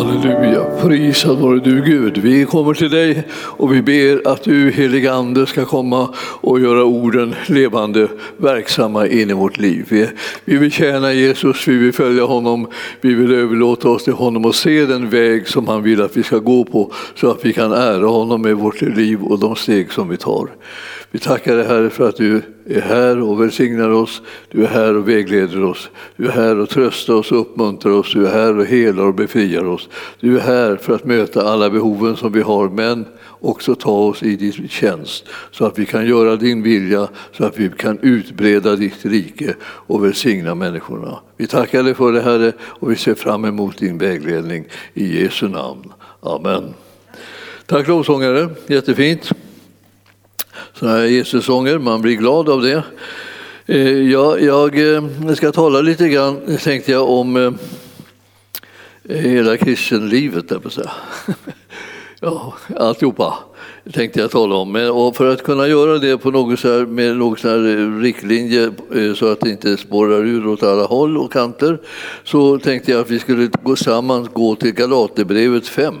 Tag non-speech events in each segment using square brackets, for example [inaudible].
Halleluja, prisad vare du Gud. Vi kommer till dig och vi ber att du helige Ande ska komma och göra orden levande, verksamma in i vårt liv. Vi, vi vill tjäna Jesus, vi vill följa honom, vi vill överlåta oss till honom och se den väg som han vill att vi ska gå på så att vi kan ära honom med vårt liv och de steg som vi tar. Vi tackar dig Herre för att du är här och välsignar oss. Du är här och vägleder oss. Du är här och tröstar oss och uppmuntrar oss. Du är här och helar och befriar oss. Du är här för att möta alla behoven som vi har, men också ta oss i din tjänst så att vi kan göra din vilja, så att vi kan utbreda ditt rike och välsigna människorna. Vi tackar dig för det Herre och vi ser fram emot din vägledning i Jesu namn. Amen. Tack lovsångare, jättefint. Sådana här Jesussånger, man blir glad av det. Eh, jag, eh, jag ska tala lite grann, tänkte jag, om eh, hela kristenlivet, där på säga. [laughs] ja, alltihopa tänkte jag tala om. Och för att kunna göra det på något så här, med någon så här riktlinje så att det inte spårar ur åt alla håll och kanter så tänkte jag att vi skulle gå samman gå till Galaterbrevet 5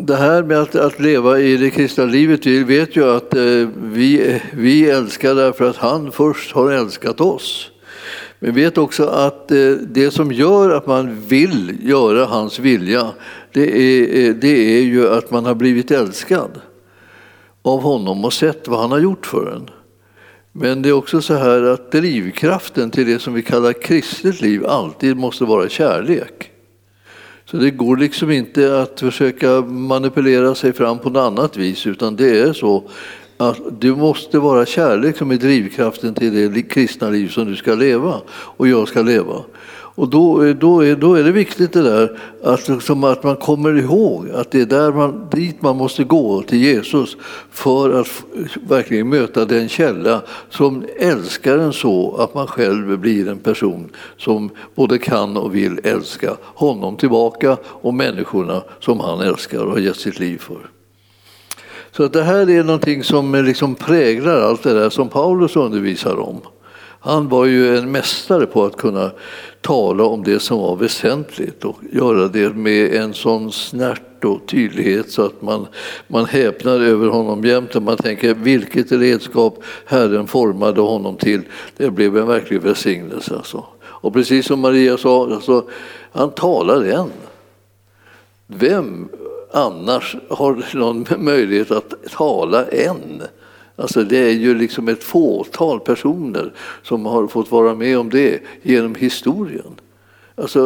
det här med att, att, leva i det kristna livet, vi vet ju att eh, vi, vi älskar därför att han först har älskat oss. Men vi vet också att eh, det som gör att man vill göra hans vilja, det är, eh, det är ju att man har blivit älskad av honom och sett vad han har gjort för en. Men det är också så här att drivkraften till det som vi kallar kristet liv alltid måste vara kärlek. Så det går liksom inte att försöka manipulera sig fram på något annat vis utan det är så att det måste vara kärlek som är drivkraften till det kristna liv som du ska leva och jag ska leva. Och då, då, är, då är det viktigt det där att, liksom att man kommer ihåg att det är där man, dit man måste gå, till Jesus, för att verkligen möta den källa som älskar en så att man själv blir en person som både kan och vill älska honom tillbaka och människorna som han älskar och har gett sitt liv för. Så att det här är någonting som liksom präglar allt det där som Paulus undervisar om. Han var ju en mästare på att kunna tala om det som var väsentligt och göra det med en sån snärt och tydlighet så att man, man häpnar över honom jämt och man tänker vilket redskap Herren formade honom till. Det blev en verklig välsignelse. Alltså. Och precis som Maria sa, alltså, han talar än. Vem annars har någon möjlighet att tala än? Alltså det är ju liksom ett fåtal personer som har fått vara med om det genom historien. Alltså,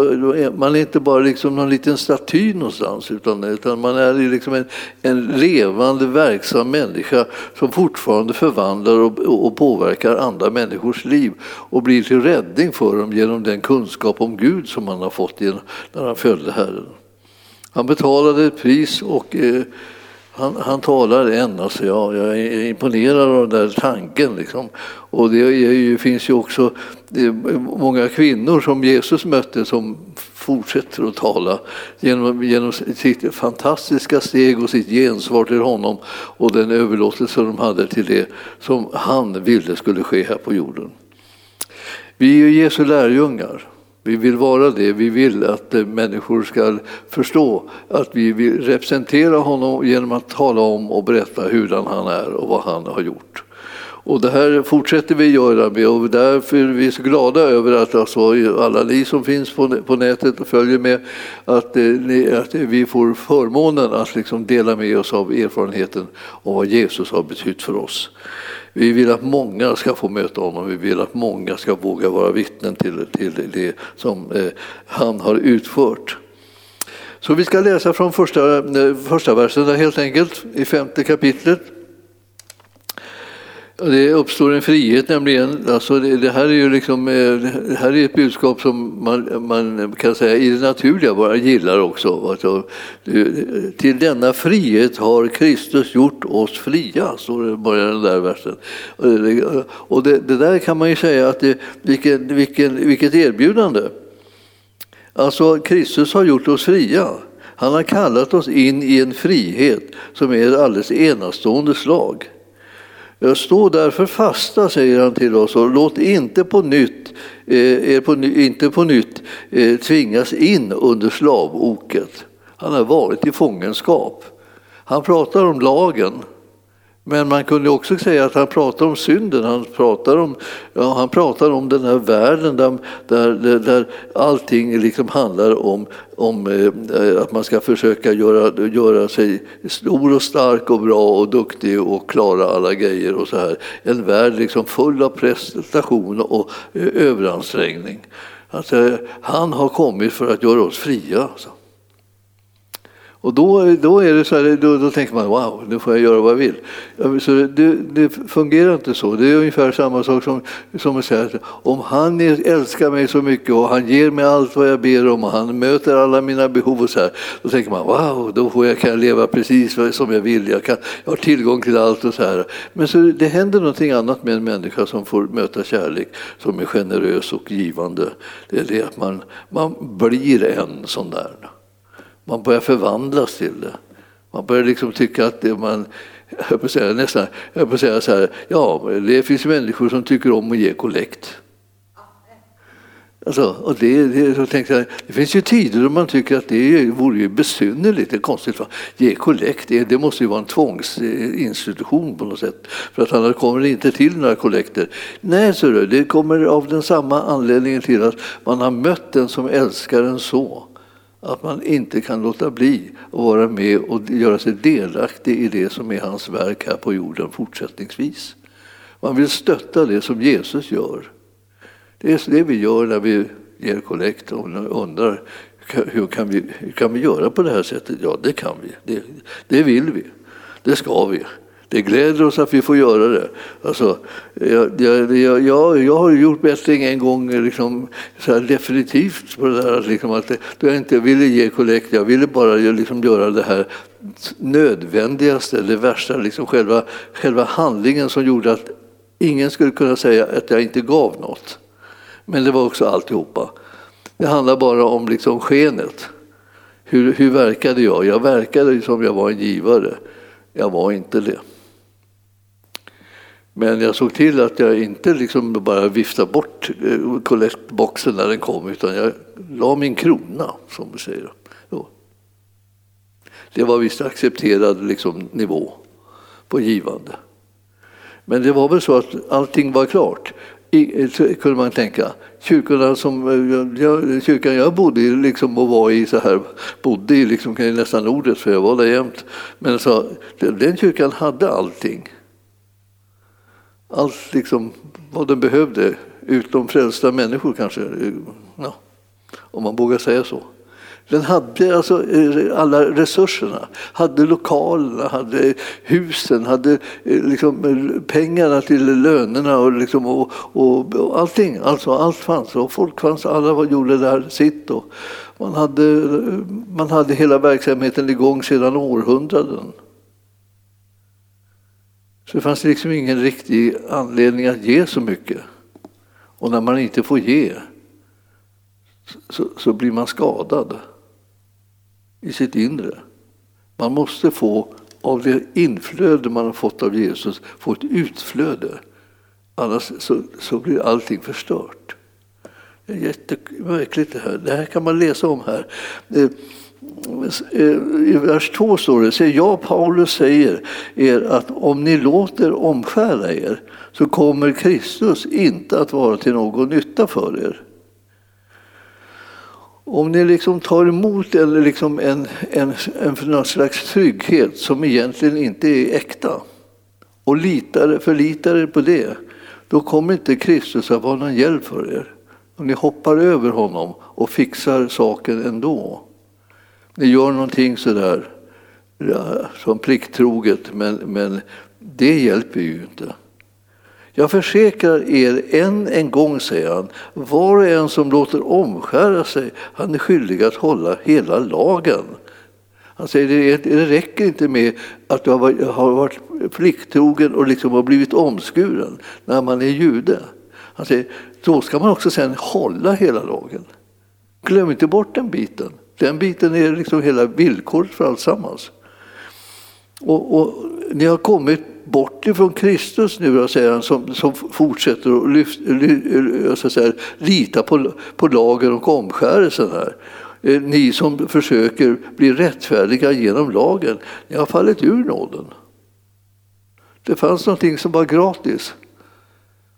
man är inte bara liksom någon liten staty någonstans utan, utan man är liksom en, en levande, verksam människa som fortfarande förvandlar och, och påverkar andra människors liv och blir till räddning för dem genom den kunskap om Gud som man har fått genom, när han följde Herren. Han betalade ett pris och eh, han, han talar än, alltså jag, jag är imponerad av den där tanken. Liksom. Och det ju, finns ju också många kvinnor som Jesus mötte som fortsätter att tala genom, genom sitt fantastiska steg och sitt gensvar till honom och den överlåtelse de hade till det som han ville skulle ske här på jorden. Vi är ju Jesu lärjungar. Vi vill vara det. Vi vill att eh, människor ska förstå att vi vill representera honom genom att tala om och berätta hurdan han är och vad han har gjort. Och det här fortsätter vi göra med och därför är vi så glada över att alltså, alla ni som finns på, på nätet och följer med att, eh, att vi får förmånen att liksom dela med oss av erfarenheten av vad Jesus har betytt för oss. Vi vill att många ska få möta honom, vi vill att många ska våga vara vittnen till, till det som eh, han har utfört. Så vi ska läsa från första, eh, första versen helt enkelt, i femte kapitlet. Det uppstår en frihet nämligen. Alltså det, det, här är ju liksom, eh, det här är ett budskap som man, man kan säga i det naturliga bara gillar också. Alltså, till denna frihet har Kristus gjort oss fria, står det i början den där versen. Och det, det, där kan man ju säga att det, vilken, vilken, vilket erbjudande. Alltså Kristus har gjort oss fria. Han har kallat oss in i en frihet som är ett alldeles enastående slag. Stå därför fasta, säger han till oss, och låt inte på nytt, eh, er på, inte på nytt eh, tvingas in under slavoket. Han har varit i fångenskap. Han pratar om lagen, men man kunde också säga att han pratar om synden, han pratar om, ja, han pratar om den här världen där, där, där allting liksom handlar om, om eh, att man ska försöka göra, göra sig stor och stark och bra och duktig och klara alla grejer och så här. En värld liksom full av prestation och eh, överansträngning. Alltså, han har kommit för att göra oss fria. Alltså. Och då, då, är det så här, då, då, tänker man wow, nu får jag göra vad jag vill. Så det, det, fungerar inte så. Det är ungefär samma sak som, som att säga att om han älskar mig så mycket och han ger mig allt vad jag ber om och han möter alla mina behov och så här, då tänker man wow, då får jag, kan jag leva precis som jag vill. Jag, kan, jag har tillgång till allt och så här. Men så det händer någonting annat med en människa som får möta kärlek som är generös och givande. Det är det att man, man blir en sån där. Man börjar förvandlas till det. Man börjar liksom tycka att det man, jag på säga, nästan, jag på säga så här, ja, det finns människor som tycker om att ge kollekt. Alltså, och det, det, så tänkte jag, det finns ju tider då man tycker att det vore ju besynnerligt, det är konstigt. Va? Ge kollekt, det, det måste ju vara en tvångsinstitution på något sätt. För att annars kommer det inte till några kollekter. Nej, så det, det kommer av den samma anledningen till att man har mött den som älskar en så att man inte kan låta bli att vara med och göra sig delaktig i det som är hans verk här på jorden fortsättningsvis. Man vill stötta det som Jesus gör. Det är det vi gör när vi ger kollekt och undrar hur kan vi, hur kan vi göra på det här sättet? Ja, det kan vi. Det, det vill vi. Det ska vi. Det gläder oss att vi får göra det. Alltså, jag, jag, jag, jag har gjort bättring en gång liksom, så definitivt på det där liksom, att då jag inte ville ge kollekt, jag ville bara liksom, göra det här nödvändigaste, det värsta, liksom, själva, själva handlingen som gjorde att ingen skulle kunna säga att jag inte gav något. Men det var också alltihopa. Det handlar bara om liksom skenet. Hur, hur verkade jag? Jag verkade som jag var en givare. Jag var inte det. Men jag såg till att jag inte liksom bara viftade bort eh, kollektboxen när den kom utan jag la min krona, som vi säger. Det var visst accepterad liksom, nivå på givande. Men det var väl så att allting var klart, I, eh, kunde man tänka. Kyrkorna som, eh, jag, kyrkan jag bodde i liksom, och var i så här, bodde i liksom, nästan ordet för jag var där jämt. Men så, den kyrkan hade allting allt liksom vad den behövde, utom frälsta människor kanske, ja, om man vågar säga så. Den hade alltså eh, alla resurserna, hade lokalerna, hade husen, hade eh, liksom pengarna till lönerna och, liksom, och, och, och allting. Alltså, allt fanns och folk fanns, alla gjorde där sitt. Och man, hade, eh, man hade hela verksamheten igång sedan århundraden. Så det fanns liksom ingen riktig anledning att ge så mycket. Och när man inte får ge så, så blir man skadad i sitt inre. Man måste få av det inflöde man har fått av Jesus, få ett utflöde. Annars så, så blir allting förstört. Det är jättemärkligt det här. Det här kan man läsa om här. I vers 2 står det, så jag Paulus säger er att om ni låter omskära er så kommer Kristus inte att vara till någon nytta för er. Om ni liksom tar emot eller liksom en, en, en, en slags trygghet som egentligen inte är äkta och litar, förlitar er på det, då kommer inte Kristus att vara någon hjälp för er. Om ni hoppar över honom och fixar saken ändå. Ni gör någonting sådär ja, som plikttroget, men, men det hjälper ju inte. Jag försäkrar er än en gång, säger han, var och en som låter omskära sig, han är skyldig att hålla hela lagen. Han säger att det räcker inte med att du har varit plikttrogen och liksom har blivit omskuren när man är jude. Han säger då ska man också sen hålla hela lagen. Glöm inte bort den biten. Den biten är liksom hela villkoret för alltsammans. Och, och ni har kommit bort ifrån Kristus nu, säger han, som, som fortsätter att lyft, så att säga, lita på, på lagen och omskärelsen här. Eh, ni som försöker bli rättfärdiga genom lagen, ni har fallit ur nåden. Det fanns någonting som var gratis.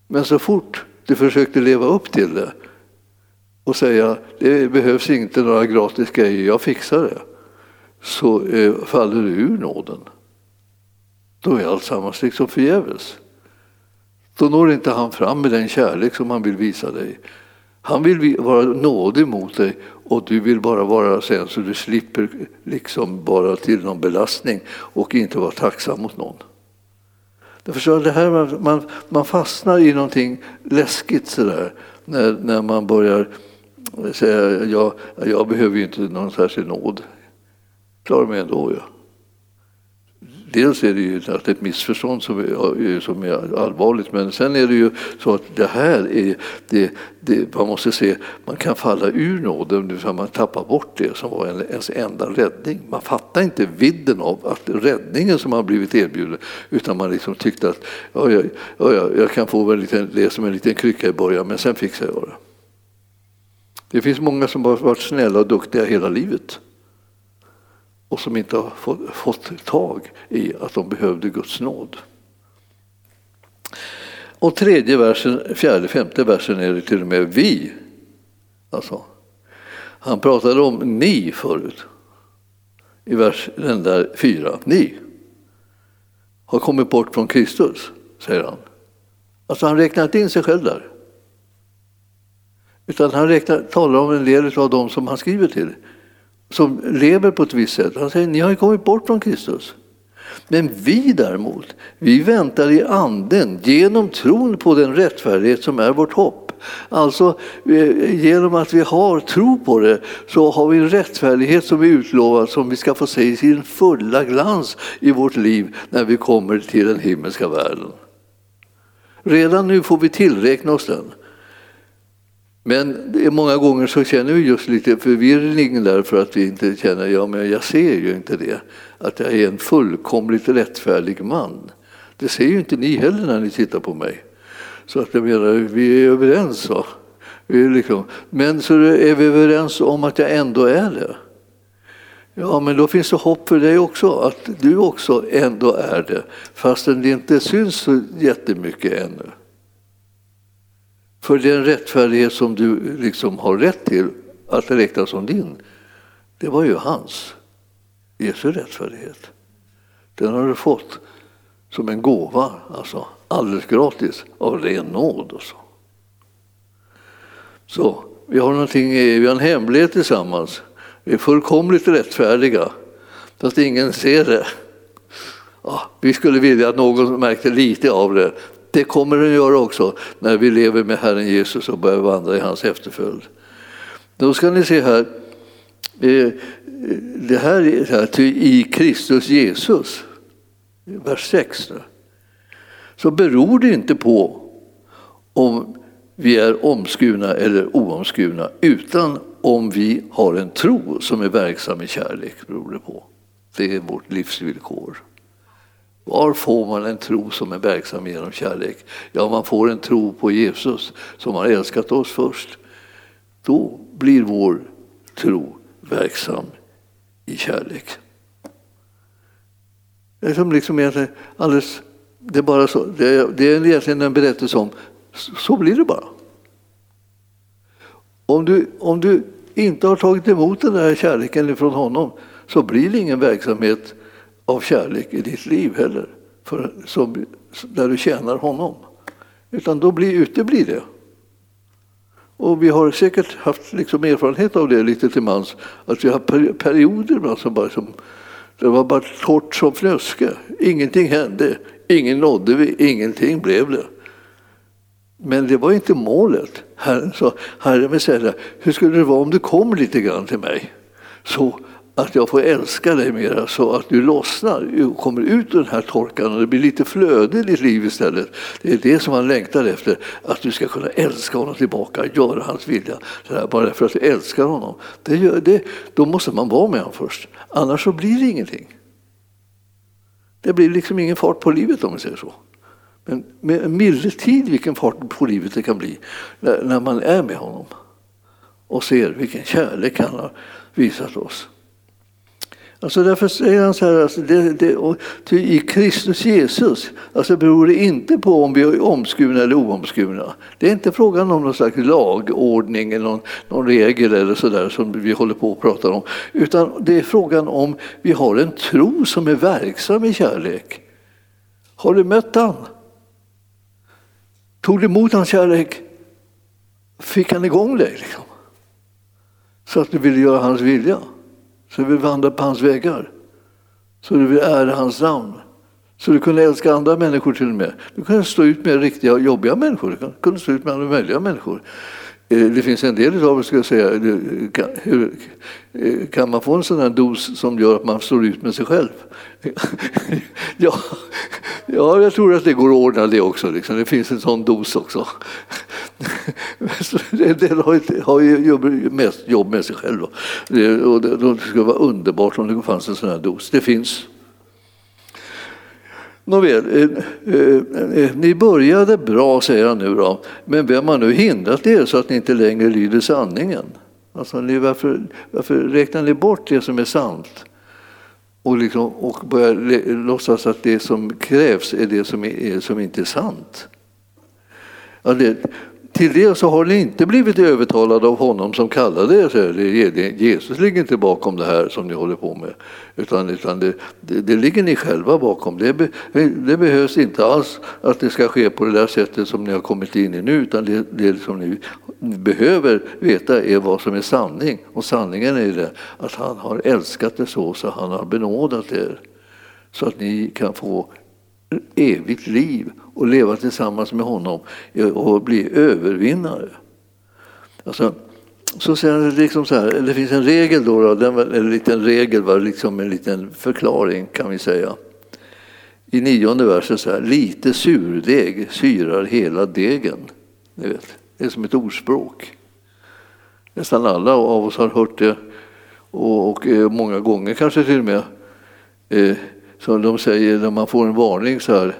Men så fort du försökte leva upp till det och säga det behövs inte några gratis grejer, jag fixar det, så eh, faller du ur nåden. Då är alltsammans liksom förgäves. Då når inte han fram med den kärlek som han vill visa dig. Han vill vara nådig mot dig och du vill bara vara sen så du slipper liksom bara till någon belastning och inte vara tacksam mot någon. Därför det här, man, man fastnar i någonting läskigt sådär när, när man börjar säga jag, jag behöver ju inte någon särskild nåd. Klarar mig ändå. Ja. Dels är det ju ett missförstånd som är, som är allvarligt men sen är det ju så att det här är, det, det, man måste se, man kan falla ur nåden, man tappar bort det som var ens enda räddning. Man fattar inte vidden av att räddningen som man blivit erbjuden utan man liksom tyckte att ja, ja, ja, jag kan få en liten, det som en liten krycka i början men sen fixar jag det. Det finns många som har varit snälla och duktiga hela livet och som inte har fått tag i att de behövde Guds nåd. Och tredje versen, fjärde, femte versen är det till och med vi. Alltså, han pratade om ni förut. I vers den där fyra. Ni har kommit bort från Kristus, säger han. Alltså han räknar inte in sig själv där. Utan han räknar, talar om en del av dem som han skriver till som lever på ett visst sätt. Han säger ni har ju kommit bort från Kristus. Men vi däremot, vi väntar i anden genom tron på den rättfärdighet som är vårt hopp. Alltså eh, genom att vi har tro på det så har vi en rättfärdighet som är utlovad som vi ska få se i sin fulla glans i vårt liv när vi kommer till den himmelska världen. Redan nu får vi tillräkna oss den. Men många gånger så känner vi just lite förvirring därför att vi inte känner, ja men jag ser ju inte det, att jag är en fullkomligt rättfärdig man. Det ser ju inte ni heller när ni tittar på mig. Så att jag menar, vi är överens. Va? Vi är liksom, men så är vi överens om att jag ändå är det. Ja, men då finns det hopp för dig också, att du också ändå är det, fastän det inte syns så jättemycket ännu. För den rättfärdighet som du liksom har rätt till att räkna som din, det var ju hans. Jesu rättfärdighet. Den har du fått som en gåva, alltså alldeles gratis, av ren nåd. Och så. så vi har någonting, vi har en hemlighet tillsammans. Vi är fullkomligt rättfärdiga, fast ingen ser det. Ja, vi skulle vilja att någon märkte lite av det, det kommer den göra också när vi lever med Herren Jesus och börjar vandra i hans efterföljd. Då ska ni se här, eh, det här är här, i Kristus Jesus, vers 6. Så beror det inte på om vi är omskurna eller oomskurna utan om vi har en tro som är verksam i kärlek. beror det på. Det är vårt livsvillkor. Var får man en tro som är verksam genom kärlek? Ja, man får en tro på Jesus som har älskat oss först. Då blir vår tro verksam i kärlek. Det är som liksom egentligen alldeles, det är bara så. Det är, det är egentligen en berättelse om, så blir det bara. Om du, om du inte har tagit emot den här kärleken från honom så blir det ingen verksamhet av kärlek i ditt liv heller, för, som, där du tjänar honom. Utan då blir, uteblir det. Och vi har säkert haft liksom erfarenhet av det lite till mans, att vi har perioder alltså bara som, det var bara torrt som fnöske. Ingenting hände, ingen nådde vi, ingenting blev det. Men det var inte målet. Herren sa, Herren vill säga, hur skulle det vara om du kom lite grann till mig? Så att jag får älska dig mera så att du lossnar och kommer ut ur den här torkan och det blir lite flöde i ditt liv istället. Det är det som han längtar efter, att du ska kunna älska honom tillbaka, göra hans vilja. bara för att du älskar honom. Det gör, det, då måste man vara med honom först, annars så blir det ingenting. Det blir liksom ingen fart på livet om vi säger så. Men med en medeltid vilken fart på livet det kan bli när man är med honom och ser vilken kärlek han har visat oss. Alltså därför säger han så här, alltså det, det, i Kristus Jesus alltså beror det inte på om vi är omskurna eller oomskurna. Det är inte frågan om någon slags lagordning eller någon, någon regel eller så där som vi håller på att prata om. Utan det är frågan om vi har en tro som är verksam i kärlek. Har du mött han? Tog du emot hans kärlek? Fick han igång dig? Liksom? Så att du ville göra hans vilja? Så du vill vandra på hans vägar. Så du vill ära hans namn. Så du kunde älska andra människor till och med. Du kunde stå ut med riktiga jobbiga människor. Du kunde stå ut med alla möjliga människor. Eh, det finns en del av ska jag säga, kan, hur, eh, kan man få en sån här dos som gör att man står ut med sig själv? [laughs] ja, ja, jag tror att det går att ordna det också. Liksom. Det finns en sån dos också. [laughs] en del har, har ju mest jobb med sig själv. Och det skulle vara underbart om det fanns en sån här dos. Det finns. Nåväl, eh, eh, eh, ni började bra säger han nu då, men vem har nu hindrat er så att ni inte längre lyder sanningen? Alltså, ni, varför, varför räknar ni bort det som är sant? Och, liksom, och börjar låtsas att det som krävs är det som, är, som inte är sant. Ja, det, till det så har ni inte blivit övertalade av honom som kallade er. Jesus ligger inte bakom det här som ni håller på med. Utan, utan det, det, det ligger ni själva bakom. Det, be, det, behövs inte alls att det ska ske på det där sättet som ni har kommit in i nu. Utan det, det som ni behöver veta är vad som är sanning. Och sanningen är det att han har älskat er så, så han har benådat er. Så att ni kan få evigt liv och leva tillsammans med honom och bli övervinnare. Alltså, så säger han liksom så här, det finns en regel då, då den, en liten regel, var liksom en liten förklaring kan vi säga. I nionde versen så här, lite surdeg syrar hela degen. Ni vet, det är som ett ordspråk. Nästan alla av oss har hört det och, och eh, många gånger kanske till och med. Eh, som de säger när man får en varning så här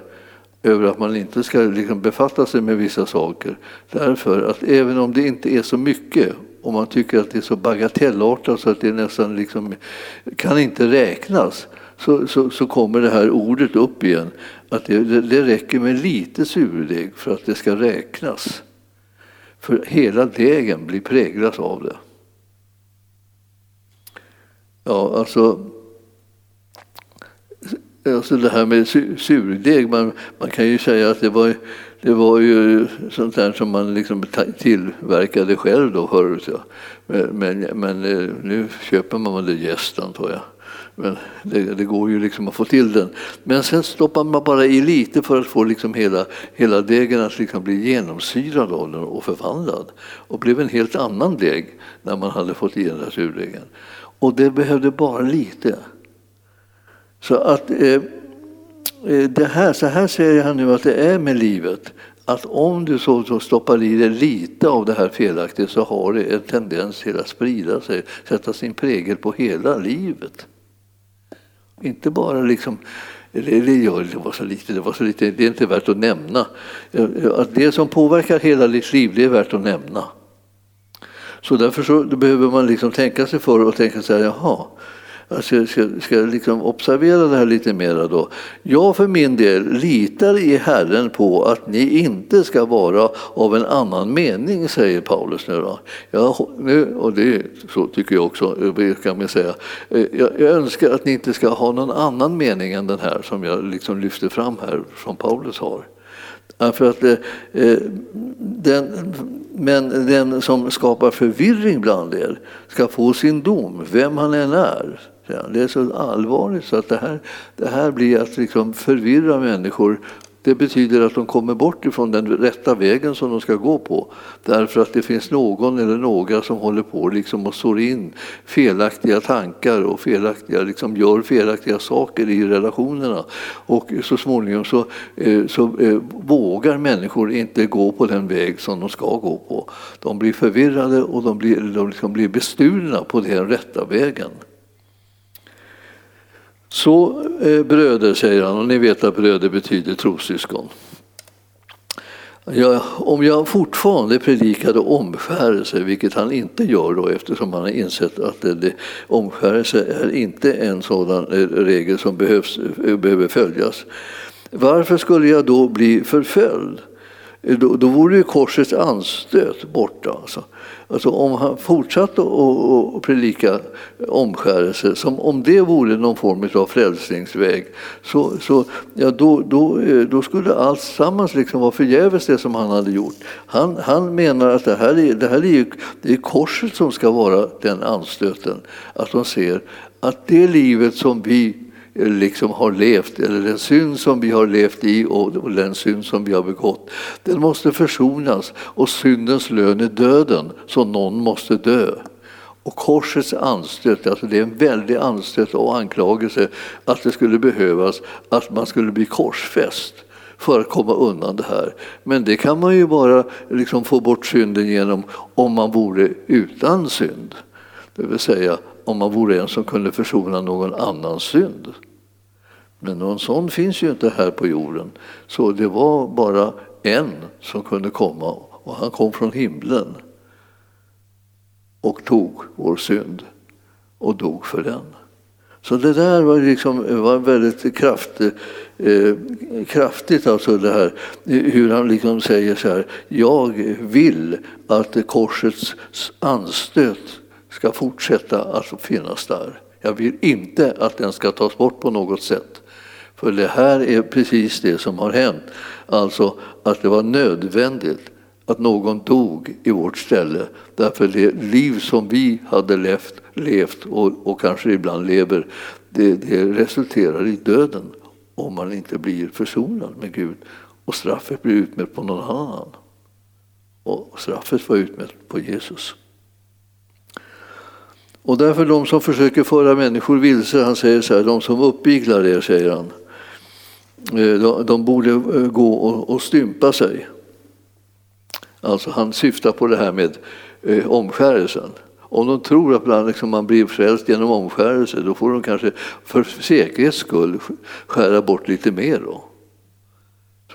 över att man inte ska liksom befatta sig med vissa saker. Därför att även om det inte är så mycket och man tycker att det är så bagatellartat så att det nästan liksom kan inte räknas så, så, så kommer det här ordet upp igen. Att det, det räcker med lite surdeg för att det ska räknas. För hela degen blir präglas av det. Ja, alltså Alltså det här med surdeg, man, man kan ju säga att det var, det var ju sånt där som man liksom tillverkade själv då förut. Ja. Men, men, men, eh, nu köper man det jäst antar jag. Men det, det, går ju liksom att få till den. Men sen stoppar man bara i lite för att få liksom hela, hela degen att liksom bli genomsyrad av den och förvandlad. Och blev en helt annan deg när man hade fått i den där surdegen. Och det behövde bara lite. Så att eh, eh, det här, så här säger han nu att det är med livet. Att om du så, så stoppar i dig lite av det här felaktiga så har det en tendens till att sprida sig, sätta sin prägel på hela livet. Inte bara liksom det, det var så lite, det var så lite, det är inte värt att nämna. Eh, att det som påverkar hela ditt liv, det är värt att nämna. Så därför så, behöver man liksom tänka sig för och tänka så här, jaha, jag ska, ska, ska liksom observera det här lite mera då. Jag för min del litar i Herren på att ni inte ska vara av en annan mening, säger Paulus nu. Då. Jag, nu och det så tycker jag också, kan man säga. Eh, jag, jag, önskar att ni inte ska ha någon annan mening än den här som jag liksom lyfter fram här, som Paulus har. För att, eh, eh, den, men den som skapar förvirring bland er ska få sin dom, vem han än är. Det är så allvarligt så att det här, det här blir att liksom förvirra människor. Det betyder att de kommer bort ifrån den rätta vägen som de ska gå på. Därför att det finns någon eller några som håller på liksom och sår in felaktiga tankar och felaktiga, liksom gör felaktiga saker i relationerna. Och så småningom så, eh, så eh, vågar människor inte gå på den väg som de ska gå på. De blir förvirrade och de blir, de liksom blir bestulna på den rätta vägen. Så eh, bröder, säger han, och ni vet att bröder betyder trossyskon. Ja, om jag fortfarande predikade omskärelse, vilket han inte gör då eftersom han har insett att det, det, omskärelse är inte en sådan eh, regel som behövs, eh, behöver följas. Varför skulle jag då bli förföljd? Då, då vore ju korsets anstöt borta. Alltså. Alltså om han fortsatte att predika omskärelse som om det vore någon form av frälsningsväg så, så ja, då, då, eh, då skulle allt sammans liksom vara förgäves det som han hade gjort. Han, han menar att det här, är, det här är, det är korset som ska vara den anstöten. Att de ser att det livet som vi liksom har levt, eller den synd som vi har levt i och den synd som vi har begått, den måste försonas och syndens lön är döden, så någon måste dö. Och korsets anstöt, alltså det är en väldig anstöt och anklagelse att det skulle behövas att man skulle bli korsfäst för att komma undan det här. Men det kan man ju bara liksom få bort synden genom om man vore utan synd. Det vill säga om man vore en som kunde försona någon annans synd. Men någon sån finns ju inte här på jorden. Så det var bara en som kunde komma och han kom från himlen och tog vår synd och dog för den. Så det där var, liksom, var väldigt kraft, eh, kraftigt, alltså det här hur han liksom säger så här, jag vill att korsets anstöt ska fortsätta att finnas där. Jag vill inte att den ska tas bort på något sätt. För det här är precis det som har hänt. Alltså att det var nödvändigt att någon dog i vårt ställe. Därför det liv som vi hade levt, levt och, och kanske ibland lever, det, det resulterar i döden om man inte blir försonad med Gud och straffet blir utmätt på någon annan. Och straffet var utmätt på Jesus. Och därför de som försöker föra människor vilse, han säger så här, de som uppviglar er, säger han, eh, de borde eh, gå och stympa sig. Alltså han syftar på det här med eh, omskärelsen. Om de tror att liksom man blir frälst genom omskärelse då får de kanske för säkerhets skull skära bort lite mer. Då.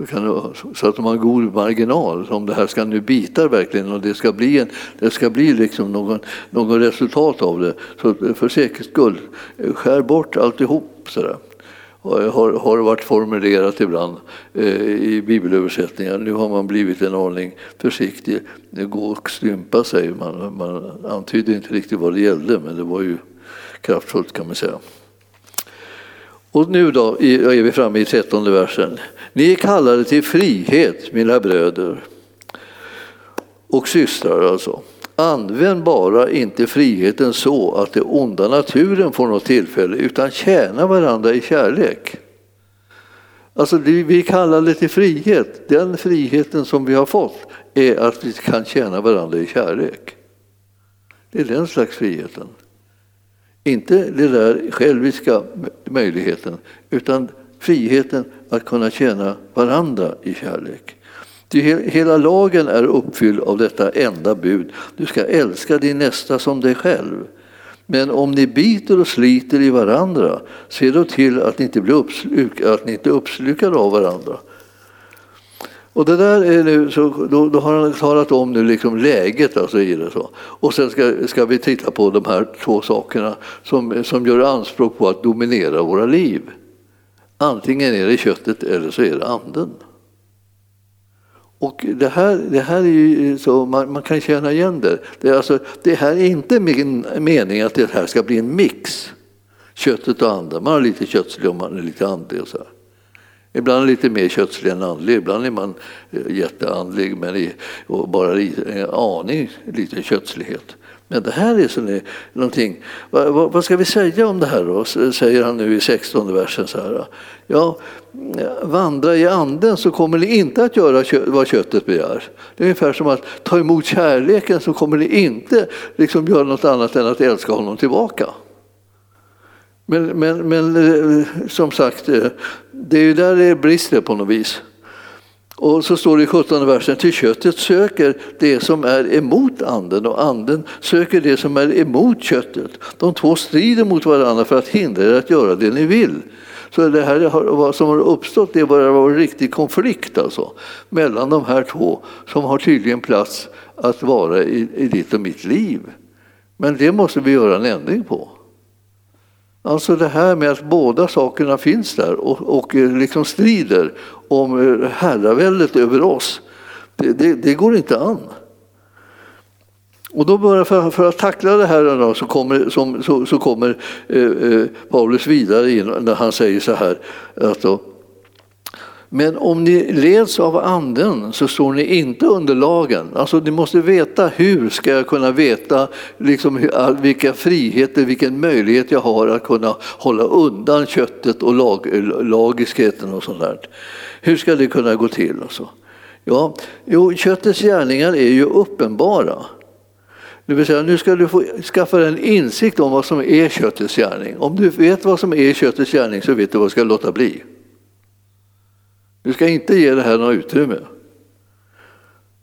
Så, kan det, så att de har god marginal. Om det här ska nu bitar verkligen och det ska bli, en, det ska bli liksom någon, någon resultat av det. Så för säkerhets skull, eh, skär bort alltihop. Sådär eh, har, har varit formulerat ibland eh, i bibelöversättningar. Nu har man blivit en aning försiktig. Det går och stympa sig. Man, man antydde inte riktigt vad det gällde men det var ju kraftfullt kan man säga. Och nu då är vi framme i trettonde versen. Ni är kallade till frihet mina bröder och systrar alltså. Använd bara inte friheten så att den onda naturen får något tillfälle utan tjäna varandra i kärlek. Alltså vi kallar det till frihet. Den friheten som vi har fått är att vi kan tjäna varandra i kärlek. Det är den slags friheten. Inte den där själviska möjligheten utan friheten att kunna tjäna varandra i kärlek. Hela lagen är uppfylld av detta enda bud. Du ska älska din nästa som dig själv. Men om ni biter och sliter i varandra, se då till att ni inte blir uppsluk, att ni inte uppslukade av varandra. Och det där är nu, så då, då, har han talat om nu liksom läget alltså i det. Så. Och sen ska, ska vi titta på de här två sakerna som, som gör anspråk på att dominera våra liv. Antingen är det köttet eller så är det anden. Och det här, det här är ju så, man, man kan känna igen det. Det, är alltså, det här är inte min mening att det här ska bli en mix. Köttet och anden. Man är lite köttslig och man är lite andlig. Och så här. Ibland lite mer kötslig än andlig, ibland är man eh, jätteandlig men i, och bara en aning lite kötslighet. Men det här är så någonting, vad, vad, vad, ska vi säga om det här då? Säger han nu i 16 versen så här. Ja, vandra i anden så kommer ni inte att göra vad köttet begär. Det är ungefär som att ta emot kärleken så kommer ni inte liksom göra något annat än att älska honom tillbaka. Men, men, men eh, som sagt, eh, det är ju där det brister på något vis. Och så står det i 17 versen, till köttet söker det som är emot anden och anden söker det som är emot köttet. De två strider mot varandra för att hindra er att göra det ni vill. Så det här vad som har uppstått det börjar vara en riktig konflikt alltså, mellan de här två som har tydligen plats att vara i, i ditt och mitt liv. Men det måste vi göra en ändring på. Alltså det här med att båda sakerna finns där och, och eh, liksom strider om eh, herraväldet över oss. Det, det, det, går inte an. Och då börjar, för, för att tackla det här då, så kommer, som, så, så kommer eh, eh, Paulus vidare in när han säger så här. Att då, men om ni leds av anden så står ni inte under lagen. Alltså ni måste veta hur ska jag kunna veta liksom, vilka friheter, vilken möjlighet jag har att kunna hålla undan köttet och lag, lagiskheten och sånt där. Hur ska det kunna gå till? Alltså? Ja, jo, köttets gärningar är ju uppenbara. Det vill säga, nu ska du få skaffa dig en insikt om vad som är köttets gärning. Om du vet vad som är köttets gärning så vet du vad du ska låta bli. Du ska inte ge det här något utrymme.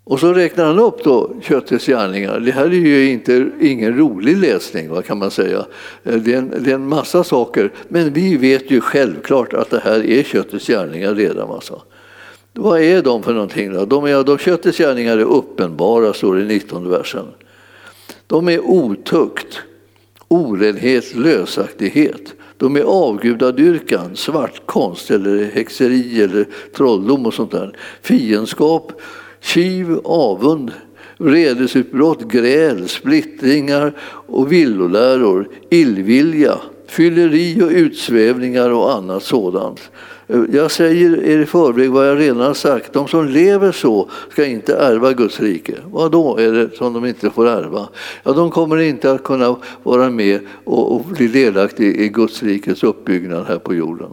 Och så räknar han upp då köttets gärningar. Det här är ju inte, ingen rolig läsning vad kan man säga. Eh, det är, en, det är en massa saker. Men vi vet ju självklart att det här är köttets gärningar redan. Alltså. Vad är de för någonting? Då? De, är, de köttets gärningar är uppenbara, står det i 19 versen. De är otukt, orenhet, lösaktighet. De är avgudadyrkan, svartkonst eller häxeri eller trolldom och sånt där. Fiendskap, kiv, avund, vredesutbrott, gräl, splittringar och villoläror, illvilja, fylleri och utsvävningar och annat sådant. Jag säger er i förväg vad jag redan har sagt. De som lever så ska inte ärva Guds rike. Vad då är det som de inte får ärva? Ja, de kommer inte att kunna vara med och, och bli delaktiga i Guds rikes uppbyggnad här på jorden.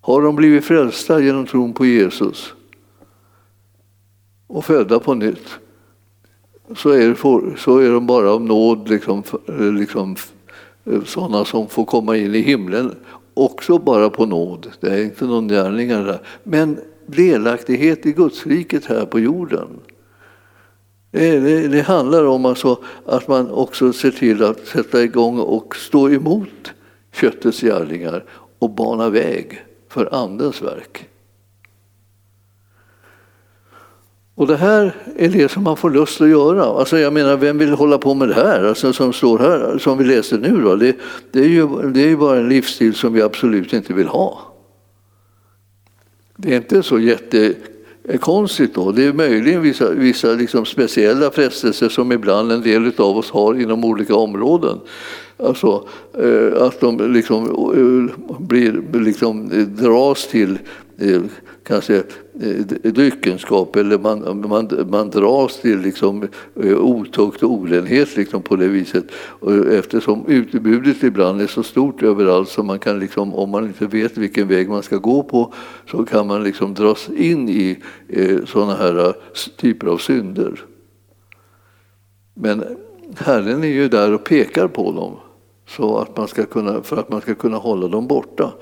Har de blivit frälsta genom tron på Jesus och födda på nytt så är, så är de bara av nåd liksom, liksom, sådana som får komma in i himlen också bara på nåd. Det är inte någon gärning, där. Men delaktighet i Gudsriket här på jorden. Det, det, det, handlar om alltså att man också ser till att sätta igång och stå emot köttets gärningar och bana väg för Andens verk. Och det här är det som man får lust att göra. Alltså jag menar, vem vill hålla på med det här, alltså som står här, som vi läser nu? Då? Det, det, är ju, det är ju bara en livsstil som vi absolut inte vill ha. Det är inte så jättekonstigt då. Det är möjligen vissa, vissa liksom speciella frestelser som ibland en del av oss har inom olika områden. Alltså eh, att de liksom eh, blir, liksom dras till Eh, kanske eh, dryckenskap eller man, man, man dras till liksom, eh, otukt och orenhet liksom, på det viset. Eftersom utbudet ibland är så stort överallt så man kan liksom, om man inte vet vilken väg man ska gå på så kan man liksom dras in i eh, sådana här typer av synder. Men Herren är ju där och pekar på dem så att man ska kunna, för att man ska kunna hålla dem borta.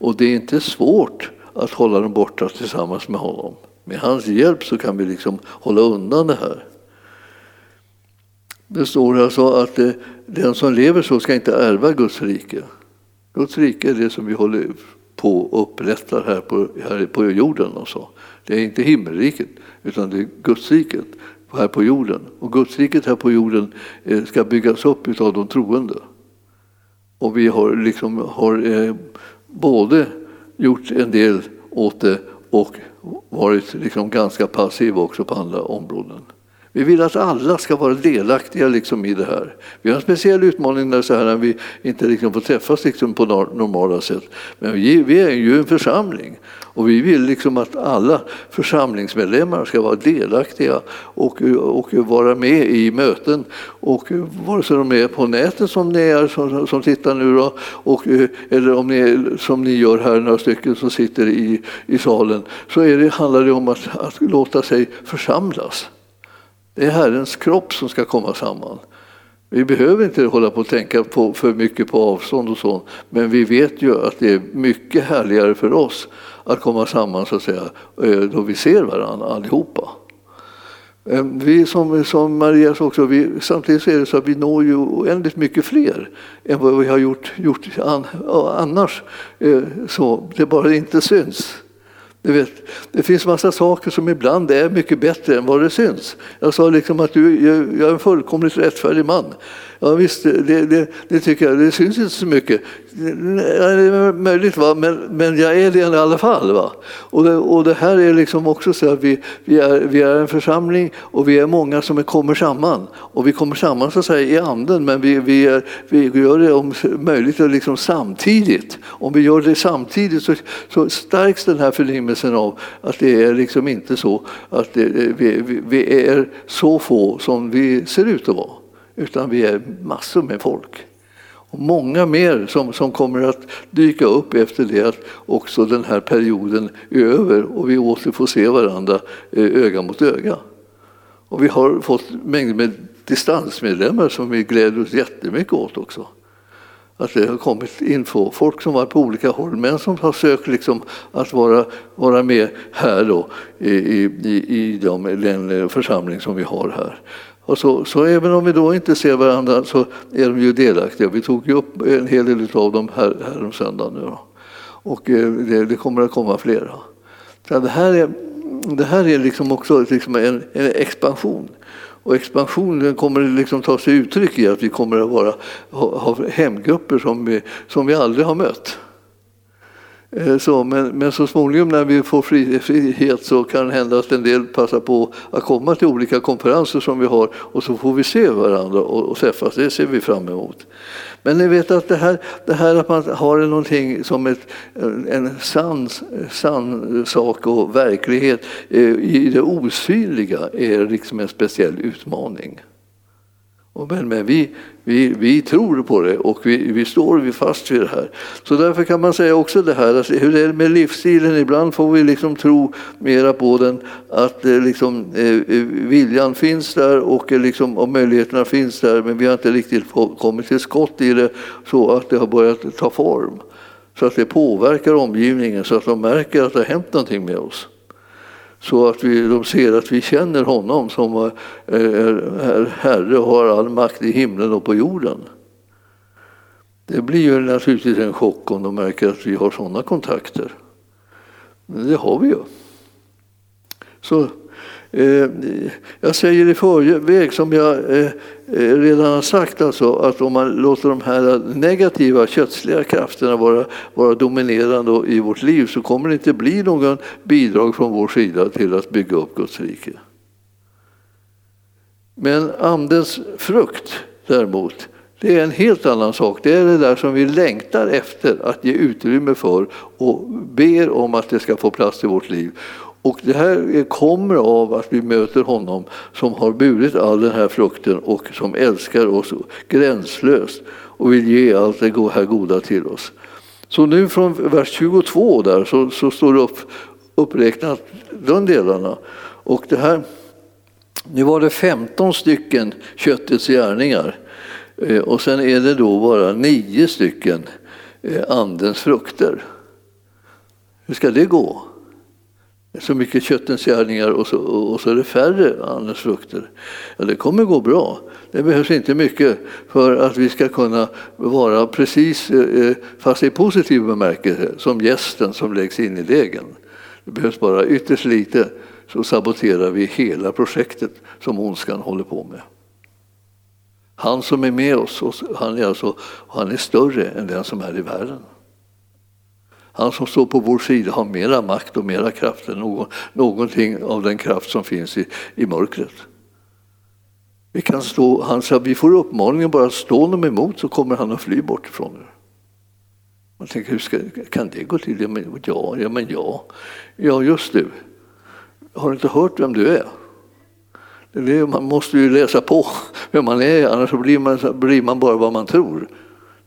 Och det är inte svårt att hålla dem borta tillsammans med honom. Med hans hjälp så kan vi liksom hålla undan det här. Det står alltså att eh, den som lever så ska inte ärva Guds rike. Guds rike är det som vi håller på och upprättar här på, här på jorden. Och så. Det är inte himmelriket, utan det är Gudsriket här på jorden. Och Gudsriket här på jorden eh, ska byggas upp av de troende. Och vi har, liksom, har eh, både gjort en del åt det och varit liksom ganska passiv också på andra områden. Vi vill att alla ska vara delaktiga liksom i det här. Vi har en speciell utmaning när, så här, när vi inte liksom får träffas liksom på normala sätt. Men vi, vi är ju en församling och vi vill liksom att alla församlingsmedlemmar ska vara delaktiga och, och vara med i möten. Och vare sig de är på nätet som ni är som, som tittar nu då, och, eller om ni är, som ni gör här, några stycken som sitter i, i salen, så är det, handlar det om att, att låta sig församlas. Det är Herrens kropp som ska komma samman. Vi behöver inte hålla på och tänka på för mycket på avstånd och så, men vi vet ju att det är mycket härligare för oss att komma samman så att säga, eh, då vi ser varandra allihopa. Eh, vi som, som Maria sa också, vi, samtidigt så är det så att vi når ju oändligt mycket fler än vad vi har gjort, gjort an, annars. Eh, så det bara inte syns. Du vet, det finns massa saker som ibland är mycket bättre än vad det syns. Jag sa liksom att du, jag, är en fullkomligt rättfärdig man. Ja, visst, det, det, det, tycker jag. Det syns inte så mycket. Det är möjligt, va? Men, men jag är det i alla fall. Va? Och, det, och det här är liksom också så att vi, vi, är, vi är en församling och vi är många som kommer samman. Och vi kommer samman så att säga, i anden, men vi, vi, är, vi gör det om möjligt liksom samtidigt. Om vi gör det samtidigt så, så stärks den här förnimmelsen av att det är liksom inte så att det, vi, vi är så få som vi ser ut att vara utan vi är massor med folk. Och många mer som, som kommer att dyka upp efter det att också den här perioden är över och vi åter får se varandra eh, öga mot öga. Och vi har fått mängder med distansmedlemmar som vi gläder oss jättemycket åt också. Att det har kommit in folk som var på olika håll men som har sökt liksom att vara, vara med här då, i, i, i de, den eh, församling som vi har här. Och så, så även om vi då inte ser varandra så är de ju delaktiga. Vi tog ju upp en hel del av dem här, här om söndagen nu. Då. Och eh, det, det, kommer att komma flera. Så det, här är, det här är liksom också liksom en, en expansion. Och expansionen kommer liksom ta sig uttryck i att vi kommer att vara, ha, ha hemgrupper som vi, som vi aldrig har mött. Eh, så, men, men så småningom när vi får frihet så kan det hända att en del passar på att komma till olika konferenser som vi har och så får vi se varandra och, och träffas. Det ser vi fram emot. Men ni vet att det här, det här att man har någonting som ett, en sann, sann sak och verklighet eh, i det osynliga är liksom en speciell utmaning. Men, men vi, vi, vi tror på det och vi, vi står fast vid det här. Så därför kan man säga också det här, alltså, hur är det med livsstilen? Ibland får vi liksom tro mera på den, att eh, liksom, eh, eh, viljan finns där och, eh, liksom, och möjligheterna finns där, men vi har inte riktigt kommit till skott i det så att det har börjat ta form. Så att det påverkar omgivningen, så att de märker att det har hänt någonting med oss. Så att vi, de ser att vi känner honom som är, är Herre och har all makt i himlen och på jorden. Det blir ju naturligtvis en chock om de märker att vi har sådana kontakter. Men det har vi ju. Så Eh, jag säger i förväg, som jag eh, eh, redan har sagt, alltså, att om man låter de här negativa kötsliga krafterna vara, vara dominerande i vårt liv så kommer det inte bli någon bidrag från vår sida till att bygga upp Guds rike. Men Andens frukt däremot, det är en helt annan sak. Det är det där som vi längtar efter att ge utrymme för och ber om att det ska få plats i vårt liv. Och det här kommer av att vi möter honom som har burit all den här frukten och som älskar oss gränslöst och vill ge allt det här goda till oss. Så nu från vers 22 där så, så står det upp, uppräknat de delarna. Och det här, nu var det 15 stycken köttets gärningar eh, och sen är det då bara nio stycken eh, andens frukter. Hur ska det gå? Så mycket köttens gärningar och så, och så är det färre andens frukter. Ja, det kommer gå bra. Det behövs inte mycket för att vi ska kunna vara precis, eh, fast i positiv bemärkelse, som gästen som läggs in i degen. Det behövs bara ytterst lite så saboterar vi hela projektet som ondskan håller på med. Han som är med oss, han är, alltså, han är större än den som är i världen. Han som står på vår sida har mera makt och mera kraft än någon, någonting av den kraft som finns i, i mörkret. Vi, kan stå, han sa, vi får uppmaningen bara att stå honom emot så kommer han att fly bort ifrån er. Man tänker, hur ska, kan det gå till? Ja, men ja, ja, men ja. Ja, just du. Har du inte hört vem du är? Det, man måste ju läsa på vem man är, annars blir man, blir man bara vad man tror.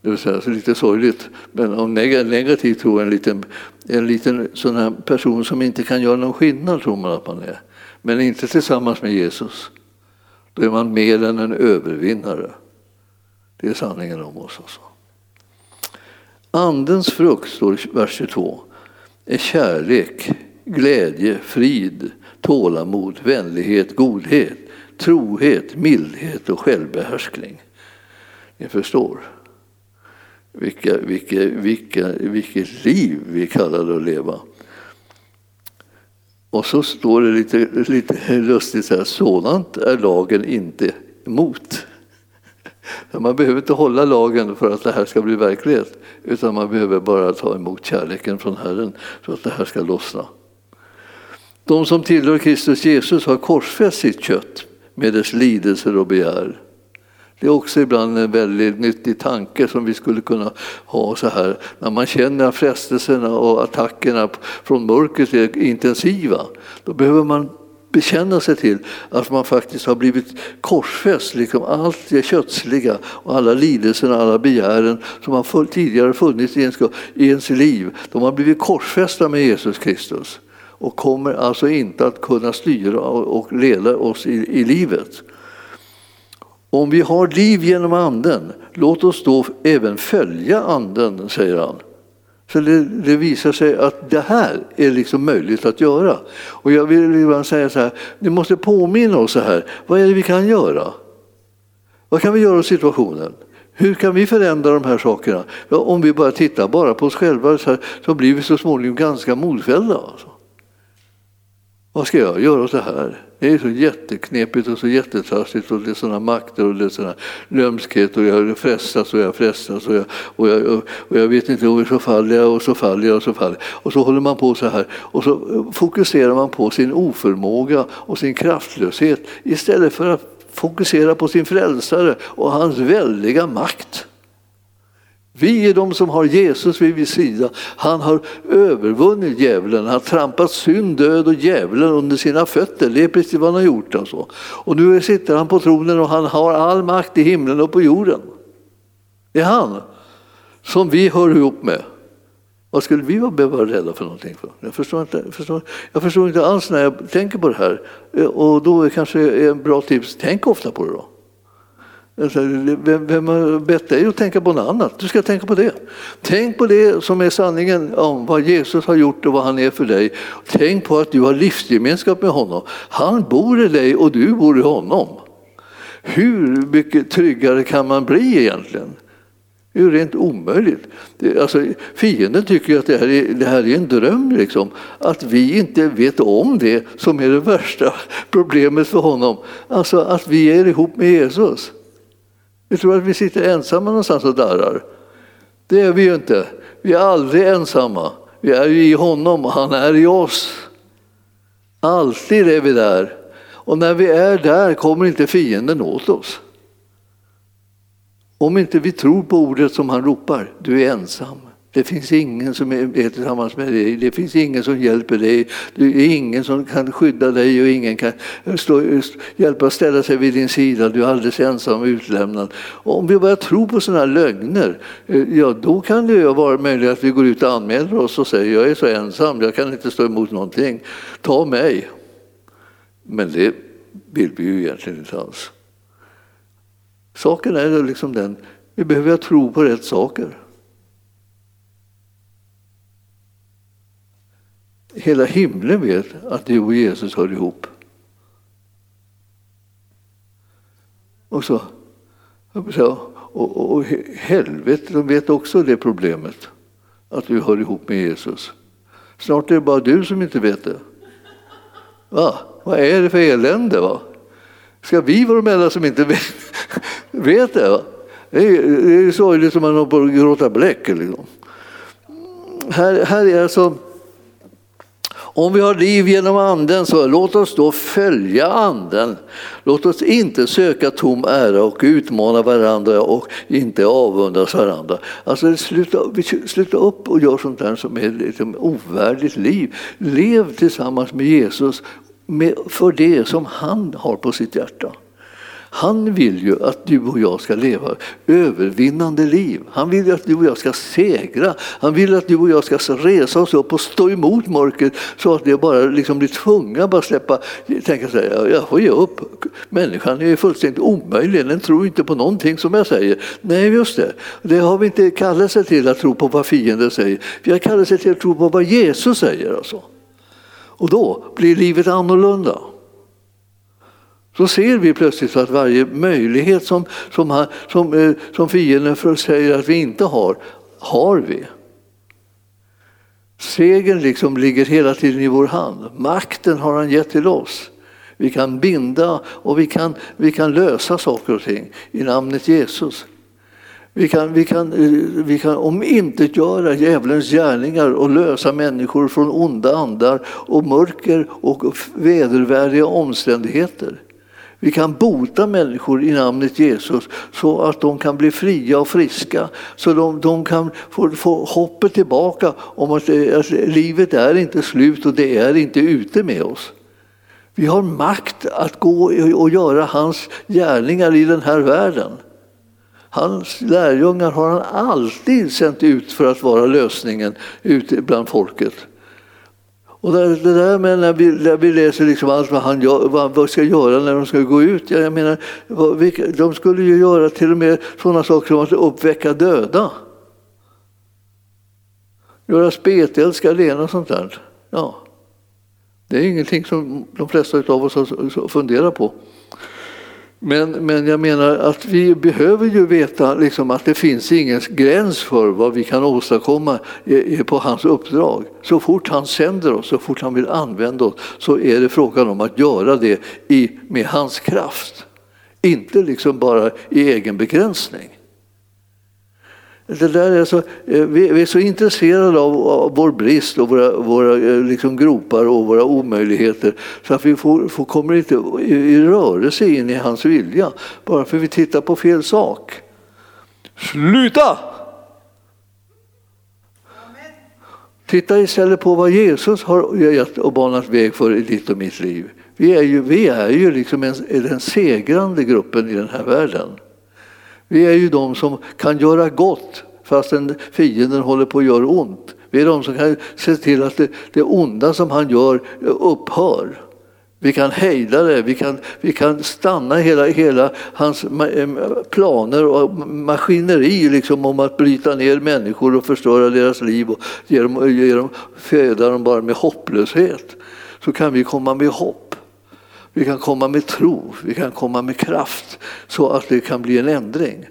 Det vill säga, så lite sorgligt. Men om negativt tror jag en liten, en liten sån här person som inte kan göra någon skillnad tror man att man är. Men inte tillsammans med Jesus. Då är man mer än en övervinnare. Det är sanningen om oss. Alltså. Andens frukt, står i vers 22, är kärlek, glädje, frid, tålamod, vänlighet, godhet, trohet, mildhet och självbehärskning. Ni förstår vilka, vilka, vilka, vilket liv vi kallar att leva. Och så står det lite, lite lustigt så här, sådant är lagen inte emot. [laughs] Man behöver inte hålla lagen för att det här ska bli verklighet, utan man behöver bara ta emot kärleken från Herren för att det här ska lossna. De som tillhör Kristus Jesus har korsfäst sitt kött med dess lidelser och begär. Det är också ibland en väldigt nyttig tanke som vi skulle kunna ha så här. När man känner att frestelserna och attackerna från mörkret är intensiva, då behöver man bekänna sig till att man faktiskt har blivit korsfäst, liksom allt det kötsliga och alla lidelserna, alla begären som har tidigare funnits i ens, i ens liv. De har blivit korsfästa med Jesus Kristus och kommer alltså inte att kunna styra och leda oss i, i livet. Om vi har liv genom anden, låt oss då även följa anden, säger han. Så det, det, visar sig att det här är liksom möjligt att göra. Och jag vill bara säga så här, ni måste påminna oss så här, vad är det vi kan göra? Vad kan vi göra åt situationen? Hur kan vi förändra de här sakerna? Om vi bara tittar bara på oss själva så, här, så blir vi så småningom ganska modfällda. Alltså. Vad ska jag göra åt det här? Det är så jätteknepigt och så jättetrassligt och det är sådana makter och det är sådana lömskhet och jag frestas och jag frestas och jag, och jag, och jag vet inte och så faller jag och så faller jag och så faller jag. Och så håller man på så här och så fokuserar man på sin oförmåga och sin kraftlöshet istället för att fokusera på sin frälsare och hans väldiga makt. Vi är de som har Jesus vid vår sida. Han har övervunnit djävulen. Han har trampat synd, död och djävulen under sina fötter. Det är precis vad han har gjort. Alltså. Och nu sitter han på tronen och han har all makt i himlen och på jorden. Det är han som vi hör ihop med. Vad skulle vi behöva vara rädda för någonting? För? Jag, förstår inte, jag, förstår, jag förstår inte alls när jag tänker på det här. Och då är kanske en bra tips, tänk ofta på det då. Alltså, vem, vem har bett dig att tänka på något annat? Du ska tänka på det. Tänk på det som är sanningen om vad Jesus har gjort och vad han är för dig. Tänk på att du har livsgemenskap med honom. Han bor i dig och du bor i honom. Hur mycket tryggare kan man bli egentligen? Det är ju rent omöjligt. Alltså, fienden tycker att det här är, det här är en dröm. Liksom. Att vi inte vet om det som är det värsta [laughs] problemet för honom. Alltså att vi är ihop med Jesus. Vi tror att vi sitter ensamma någonstans och darrar. Det är vi ju inte. Vi är aldrig ensamma. Vi är ju i honom och han är i oss. Alltid är vi där. Och när vi är där kommer inte fienden åt oss. Om inte vi tror på ordet som han ropar, du är ensam. Det finns ingen som är tillsammans med dig, det finns ingen som hjälper dig, det är ingen som kan skydda dig och ingen kan stå, hjälpa att ställa sig vid din sida, du är alldeles ensam och utlämnad. Och om vi börjar tro på sådana lögner, eh, ja då kan det ju vara möjligt att vi går ut och anmäler oss och säger jag är så ensam, jag kan inte stå emot någonting, ta mig. Men det vill vi ju egentligen inte alls. Saken är liksom den, vi behöver tro på rätt saker. Hela himlen vet att du och Jesus hör ihop. Och så, och, och helvetet, de vet också det problemet, att du hör ihop med Jesus. Snart är det bara du som inte vet det. Va? Vad är det för elände? Va? Ska vi vara de enda som inte vet, [laughs] vet det? Va? Det är, det är sorgligt som man håller på att gråta bläck. Liksom. Här, här är alltså om vi har liv genom anden, så låt oss då följa anden. Låt oss inte söka tom ära och utmana varandra och inte avundas varandra. Alltså sluta, sluta upp och gör sånt där som är ett liksom ovärdigt liv. Lev tillsammans med Jesus för det som han har på sitt hjärta. Han vill ju att du och jag ska leva övervinnande liv. Han vill ju att du och jag ska segra. Han vill att du och jag ska resa oss upp och stå emot mörkret så att det bara liksom blir tvungna att släppa, tänka så här, jag får ge upp. Människan är fullständigt omöjlig, den tror inte på någonting som jag säger. Nej, just det. Det har vi inte kallelse till att tro på vad fienden säger. Vi har kallelse till att tro på vad Jesus säger. Alltså. Och då blir livet annorlunda. Så ser vi plötsligt att varje möjlighet som, som, som, eh, som fienden säger att vi inte har, har vi. Segern liksom ligger hela tiden i vår hand. Makten har han gett till oss. Vi kan binda och vi kan, vi kan lösa saker och ting i namnet Jesus. Vi kan, vi kan, eh, vi kan omintetgöra djävulens gärningar och lösa människor från onda andar och mörker och vedervärdiga omständigheter. Vi kan bota människor i namnet Jesus så att de kan bli fria och friska. Så de, de kan få, få hoppet tillbaka om att, eh, att livet är inte slut och det är inte ute med oss. Vi har makt att gå och göra hans gärningar i den här världen. Hans lärjungar har han alltid sänt ut för att vara lösningen ute bland folket. Och det, där med när vi, när vi läser liksom allt vad han gör, vad, vad ska göra när de ska gå ut. Jag menar, de skulle ju göra till och med sådana saker som att uppväcka döda. Göra spetälska, lena och sånt där. Ja. Det är ingenting som de flesta av oss funderar på. Men, men jag menar att vi behöver ju veta liksom att det finns ingen gräns för vad vi kan åstadkomma på hans uppdrag. Så fort han sänder oss, så fort han vill använda oss så är det frågan om att göra det i, med hans kraft. Inte liksom bara i egen begränsning. Det där är så, eh, vi är så intresserade av, vår brist och våra, våra eh, liksom gropar och våra omöjligheter så att vi får, får, kommer inte i, rörelse in i hans vilja bara för att vi tittar på fel sak. Sluta! Titta istället på vad Jesus har gett och banat väg för i ditt och mitt liv. Vi är ju, vi är ju liksom en, den segrande gruppen i den här världen. Vi är ju de som kan göra gott fastän fienden håller på att göra ont. Vi är de som kan se till att det, det onda som han gör upphör. Vi kan hejda det, vi kan, vi kan stanna hela, hela hans eh, planer och maskineri liksom om att bryta ner människor och förstöra deras liv och ge dem, ge dem, föda dem bara med hopplöshet. Så kan vi komma med hopp. Vi kan komma med tro, vi kan komma med kraft så att det kan bli en ändring.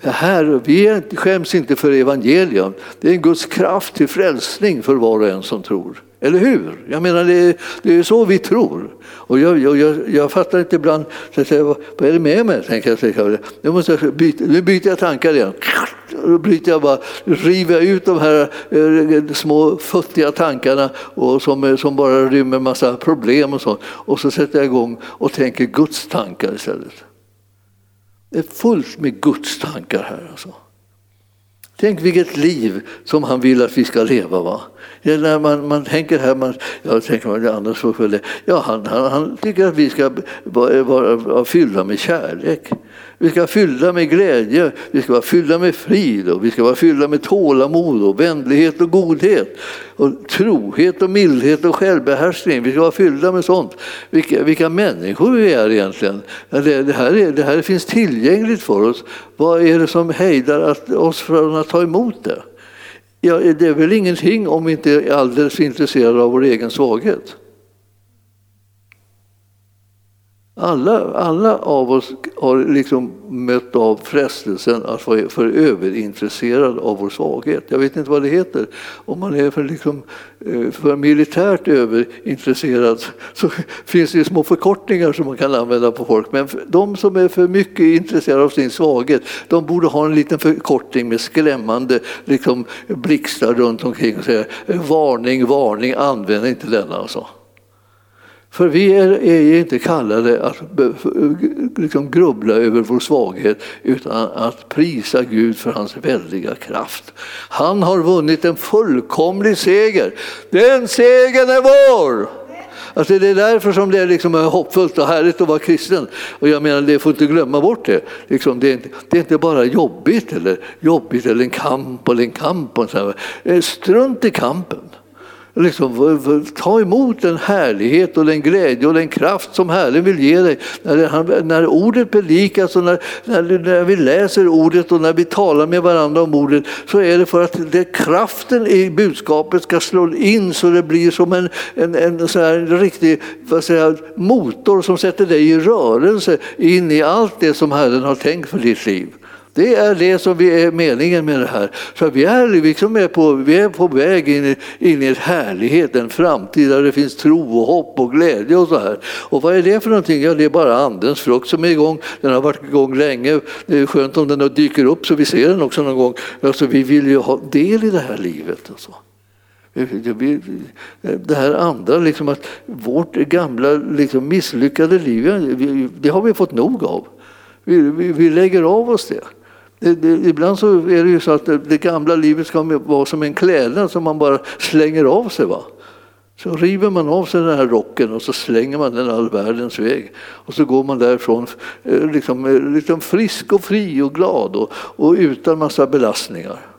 Det här, vi skäms inte för evangelium. Det är en Guds kraft till frälsning för var och en som tror. Eller hur? Jag menar, det är, det är så vi tror. Och jag, jag, jag, jag fattar inte ibland, så säga, vad, vad är det med mig? Tänker jag, nu, måste jag byta, nu byter jag tankar igen. Då bryter jag bara, river ut de här eh, små futtiga tankarna och som, eh, som bara rymmer massa problem och sånt. Och så sätter jag igång och tänker Guds tankar istället. Det är fullt med Guds tankar här. Alltså. Tänk vilket liv som han vill att vi ska leva. Va? Ja, när man, man tänker här, man, jag tänker man, annars får det. Ja, han, han, han tycker att vi ska vara, vara, vara fyllda med kärlek. Vi ska vara fyllda med glädje, vi ska vara fyllda med frid och vi ska vara fyllda med tålamod och vänlighet och godhet. Och trohet och mildhet och självbehärskning. Vi ska vara fyllda med sånt. Vilka, vilka människor vi är egentligen. Det, det, här är, det här finns tillgängligt för oss. Vad är det som hejdar att, oss från att ta emot det? Ja, det är väl ingenting om vi inte är alldeles intresserade av vår egen svaghet. Alla, alla av oss har liksom mött av frestelsen att vara för överintresserad av vår svaghet. Jag vet inte vad det heter. Om man är för, liksom, eh, för militärt överintresserad så finns det små förkortningar som man kan använda på folk. Men de som är för mycket intresserade av sin svaghet de borde ha en liten förkortning med skrämmande liksom, blixtar runt omkring och säga eh, varning, varning, använd inte denna. Alltså. För vi är, är inte kallade att liksom grubbla över vår svaghet utan att prisa Gud för hans väldiga kraft. Han har vunnit en fullkomlig seger. Den segern är vår! Alltså det är därför som det är, liksom hoppfullt och härligt att vara kristen. Och jag menar, det får inte glömma bort det. Liksom, det, är inte, det är inte bara jobbigt eller, jobbigt eller en kamp eller en kamp. Och så här. Eh, strunt i kampen liksom, ta emot den härlighet och den glädje och den kraft som Herren vill ge dig. När, han, när ordet predikas och när, när, när, vi läser ordet och när vi talar med varandra om ordet så är det för att det, kraften i budskapet ska slå in så det blir som en, en, en, så här, en riktig vad säger, motor som sätter dig i rörelse in i allt det som Herren har tänkt för ditt liv. Det är det som vi är meningen med det här. Så vi är, liksom är på, vi är på väg in i, in i en härlighet, en framtid där det finns tro och hopp och glädje och så här. Och vad är det för någonting? Ja, det är bara andens frukt som är igång. Den har varit igång länge. Det är skönt om den dyker upp så vi ser den också någon gång. Alltså, vi vill ju ha del i det här livet. Alltså. Det här andra, liksom att vårt gamla liksom misslyckade liv, det har vi fått nog av. Vi, vi, vi lägger av oss det. Det, det, ibland så är det ju så att det, det gamla livet ska vara som en klädnad som man bara slänger av sig. Va? Så river man av sig den här rocken och så slänger man den all världens väg. Och så går man därifrån eh, liksom, eh, liksom frisk och fri och glad och, och utan massa belastningar.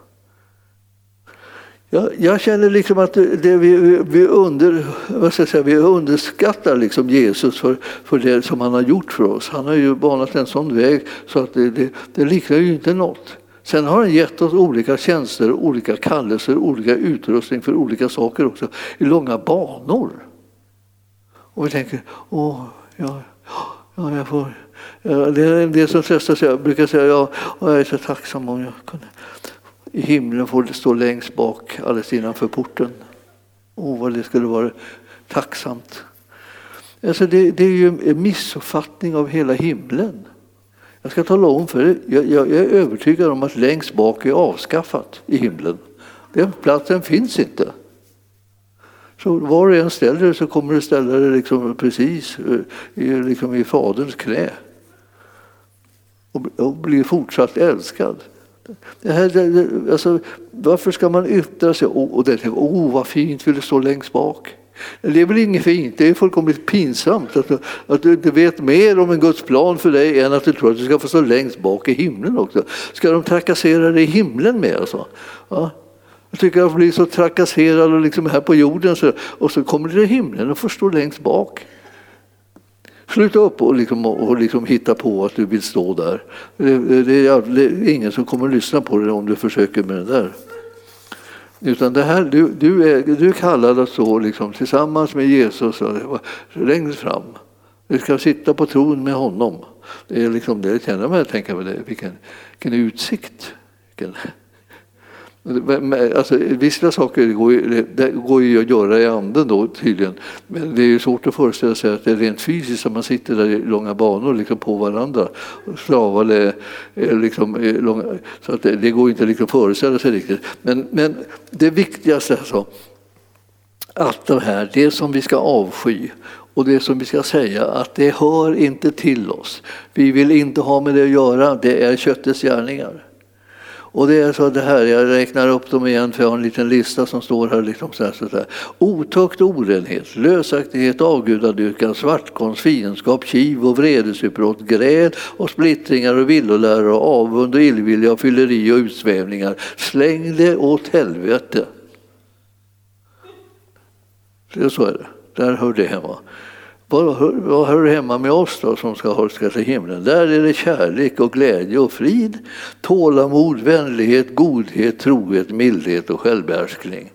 Jag, jag känner liksom att det, vi, vi, under, vad ska jag säga, vi underskattar liksom Jesus för, för det som han har gjort för oss. Han har ju banat en sån väg så att det, det, det liknar ju inte något. Sen har han gett oss olika tjänster, olika kallelser, olika utrustning för olika saker också i långa banor. Och vi tänker, åh, ja, ja jag får... Ja, det är en del som tröstar sig. Jag brukar säga, ja, jag är så tacksam om jag kunde himlen får det stå längst bak, alldeles innanför porten. Åh, vad det skulle vara tacksamt. Alltså det, det är ju en missuppfattning av hela himlen. Jag ska tala om för er, jag, jag, jag är övertygad om att längst bak är avskaffat i himlen. Den platsen finns inte. Så var och en ställer dig så kommer du ställa dig liksom precis eh, i, liksom i Faderns knä. Och, och bli fortsatt älskad. Det här, det, alltså, varför ska man yttra sig? Oh, och det, oh, vad fint, vill du stå längst bak? Det är väl inget fint, det är fullkomligt pinsamt att, att du inte vet mer om en Guds plan för dig än att du tror att du ska få stå längst bak i himlen också. Ska de trakassera dig i himlen med? Alltså? Ja? Jag tycker att jag blir så trakasserad och liksom här på jorden så, och så kommer du till himlen och får stå längst bak. Sluta upp och, liksom, och liksom hitta på att du vill stå där. Det, det, är ingen som kommer att lyssna på dig om du försöker med det där. Utan det här, du, du, är, du är kallad att stå liksom, tillsammans med Jesus längst fram. Du ska sitta på tron med honom. Det är liksom det känner man, tänker jag, vilken, vilken utsikt. Vilken, Alltså, vissa saker går ju, det går ju att göra i anden då tydligen. Men det är ju svårt att föreställa sig att det är rent fysiskt att man sitter där i långa banor liksom på varandra. Slavade, liksom, eh, långa, så att det, det går inte liksom att föreställa sig riktigt. Men, men det viktigaste alltså, allt det här, det som vi ska avsky och det som vi ska säga att det hör inte till oss. Vi vill inte ha med det att göra, det är köttets gärningar. Och det är så det här, jag räknar upp dem igen för jag har en liten lista som står här. Liksom så här, så här. Otukt, orenhet, lösaktighet, avgudadyrkan, svartkonst, fiendskap, kiv och vredesutbrott, gräl och splittringar och villolära och avund och illvilja och fylleri och utsvävningar. Släng det åt helvete. Så är det, där hör det hemma. Vad hör, vad hör hemma med oss då som ska, ha till himlen? Där är det kärlek och glädje och frid, tålamod, vänlighet, godhet, trohet, mildhet och självbehärskning.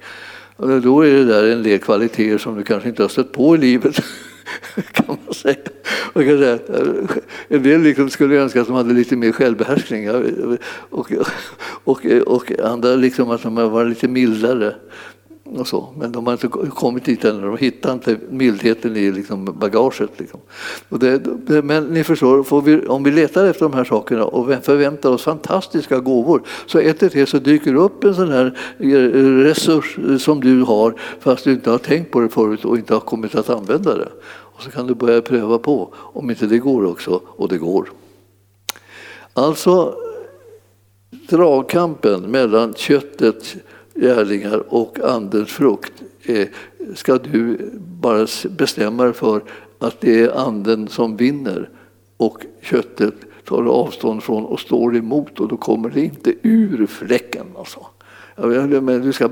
Och då är det där en del kvaliteter som du kanske inte har stött på i livet. [laughs] kan man säga. Man kan säga en del liksom skulle önska att de hade lite mer självbehärskning och, och, och andra liksom att de var lite mildare. Och så. Men de har inte kommit dit än. De hittar inte mildheten i liksom bagaget. Liksom. Och det, men ni förstår, vi, om vi letar efter de här sakerna och förväntar oss fantastiska gåvor så ett det så dyker det upp en sån här eh, resurs eh, som du har fast du inte har tänkt på det förut och inte har kommit att använda det. Och så kan du börja pröva på om inte det går också, och det går. Alltså dragkampen mellan köttet gärningar och andens frukt eh, ska du bara bestämma dig för att det är anden som vinner och köttet tar du avstånd från och står emot och då kommer det inte ur fläcken. Alltså. Men du ska,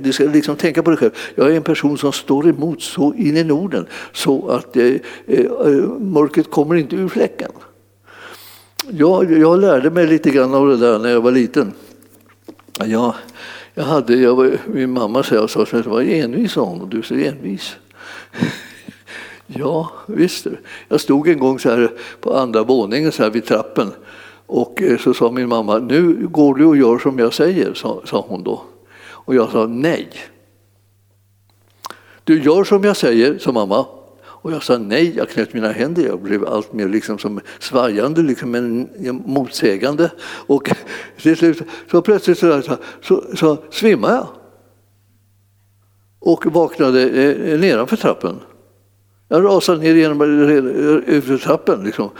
du ska liksom tänka på dig själv. Jag är en person som står emot så in i Norden så att eh, eh mörkret kommer inte ur fläcken. Jag, jag lärde mig lite grann av det där när jag var liten. Jag, jag hade, jag var, min mamma sa att jag var envis, hon, och du är så envis. [laughs] ja, visst. Jag stod en gång så här på andra våningen så här vid trappen och eh, så sa min mamma, nu går du och gör som jag säger, sa, sa hon då. Och jag sa nej. Du gör som jag säger, sa mamma. Och jag sa nej, jag knöt mina händer, jag blev allt mer liksom som svajande, liksom men motsägande. Och till slut, så plötsligt så, så, så, så svimmade jag. Och vaknade eh, nedanför trappen. Jag rasade ner genom trappen. Liksom.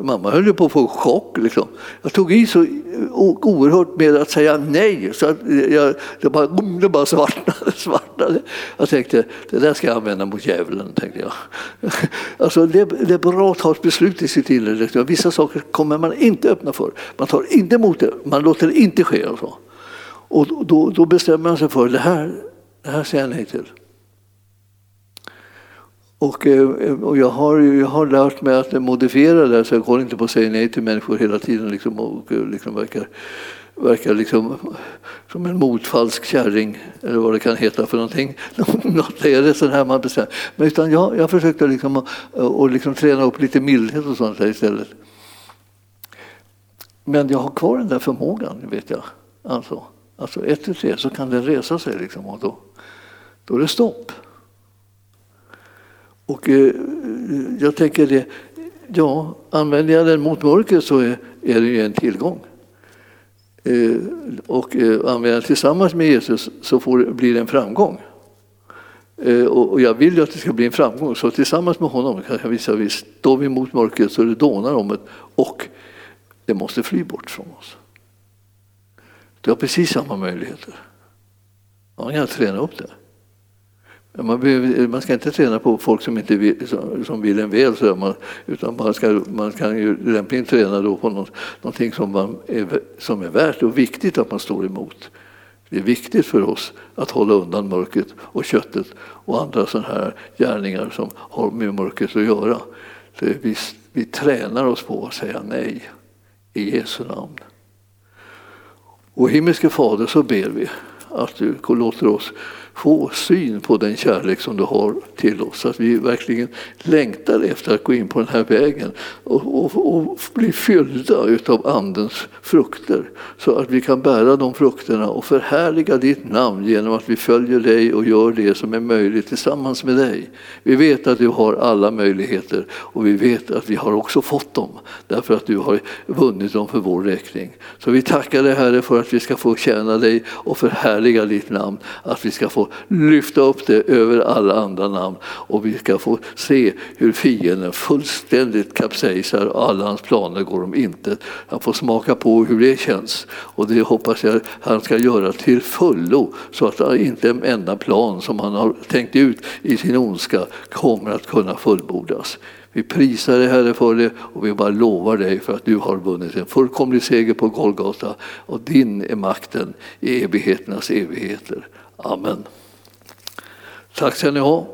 Mamma höll ju på att få chock. Liksom. Jag tog i så eh, oerhört med att säga nej så att jag, det, bara, det bara svartnade, [laughs] svartnade. Jag tänkte, det där ska jag använda mot djävulen. Tänkte jag. [laughs] Alltså, det, det är bra att ta ett beslut i sitt inre. Liksom. Vissa saker kommer man inte öppna för. Man tar inte emot det, man låter det inte ske. Alltså. Och då, då bestämmer man sig för det här, det här säger jag nej till. Och, eh, och jag, har, jag har lärt mig att modifiera det så jag går inte på att säga nej till människor hela tiden liksom, och eh, liksom verkar, verkar liksom som en motfalsk kärring eller vad det kan heta för någonting. [laughs] Något är det sån här man bestämmer. Men utan jag, jag försökte liksom, och liksom träna upp lite mildhet och sånt där istället. Men jag har kvar den där förmågan, vet jag. Alltså, alltså ett till tre så kan den resa sig liksom, och då, då är det stopp. Och eh, jag tänker det, ja, använder jag den mot mörker så är, är det ju en tillgång. Eh, och eh, använder jag den tillsammans med Jesus så får, blir det en framgång. Eh, och jag vill ju att det ska bli en framgång, så tillsammans med honom kan jag visa att står vi mot mörkret så det dånar om det och det måste fly bort från oss. Du har precis samma möjligheter. Man kan träna upp det. Man, behöver, man, ska inte träna på folk som, inte vill, som vill en väl, så man, utan man, ska, man kan ju lämpligen träna då på något, någonting som, man är, som är värt och viktigt att man står emot. Det är viktigt för oss att hålla undan mörkret och köttet och andra sådana här gärningar som har med mörkret att göra. Så vi, vi tränar oss på att säga nej i Jesu namn. Och himmelske Fader så ber vi att du låter oss få syn på den kärlek som du har till oss. Så att vi verkligen längtar efter att gå in på den här vägen och, och, och bli fyllda utav Andens frukter. Så att vi kan bära de frukterna och förhärliga ditt namn genom att vi följer dig och gör det som är möjligt tillsammans med dig. Vi vet att du har alla möjligheter och vi vet att vi har också fått dem därför att du har vunnit dem för vår räkning. Så vi tackar dig Herre för att vi ska få tjäna dig och förhärliga ditt namn, att vi ska få få lyfta upp det över alla andra namn och vi ska få se hur fienden fullständigt kapsejsar och alla hans planer går om intet. Han får smaka på hur det känns och det hoppas jag han ska göra till fullo så att inte en enda plan som han har tänkt ut i sin ondska kommer att kunna fullbordas. Vi prisar dig Herre för det och vi bara lovar dig för att du har vunnit en fullkomlig seger på Golgata och din är makten i evigheternas evigheter. Amen. Tack ska ni ha.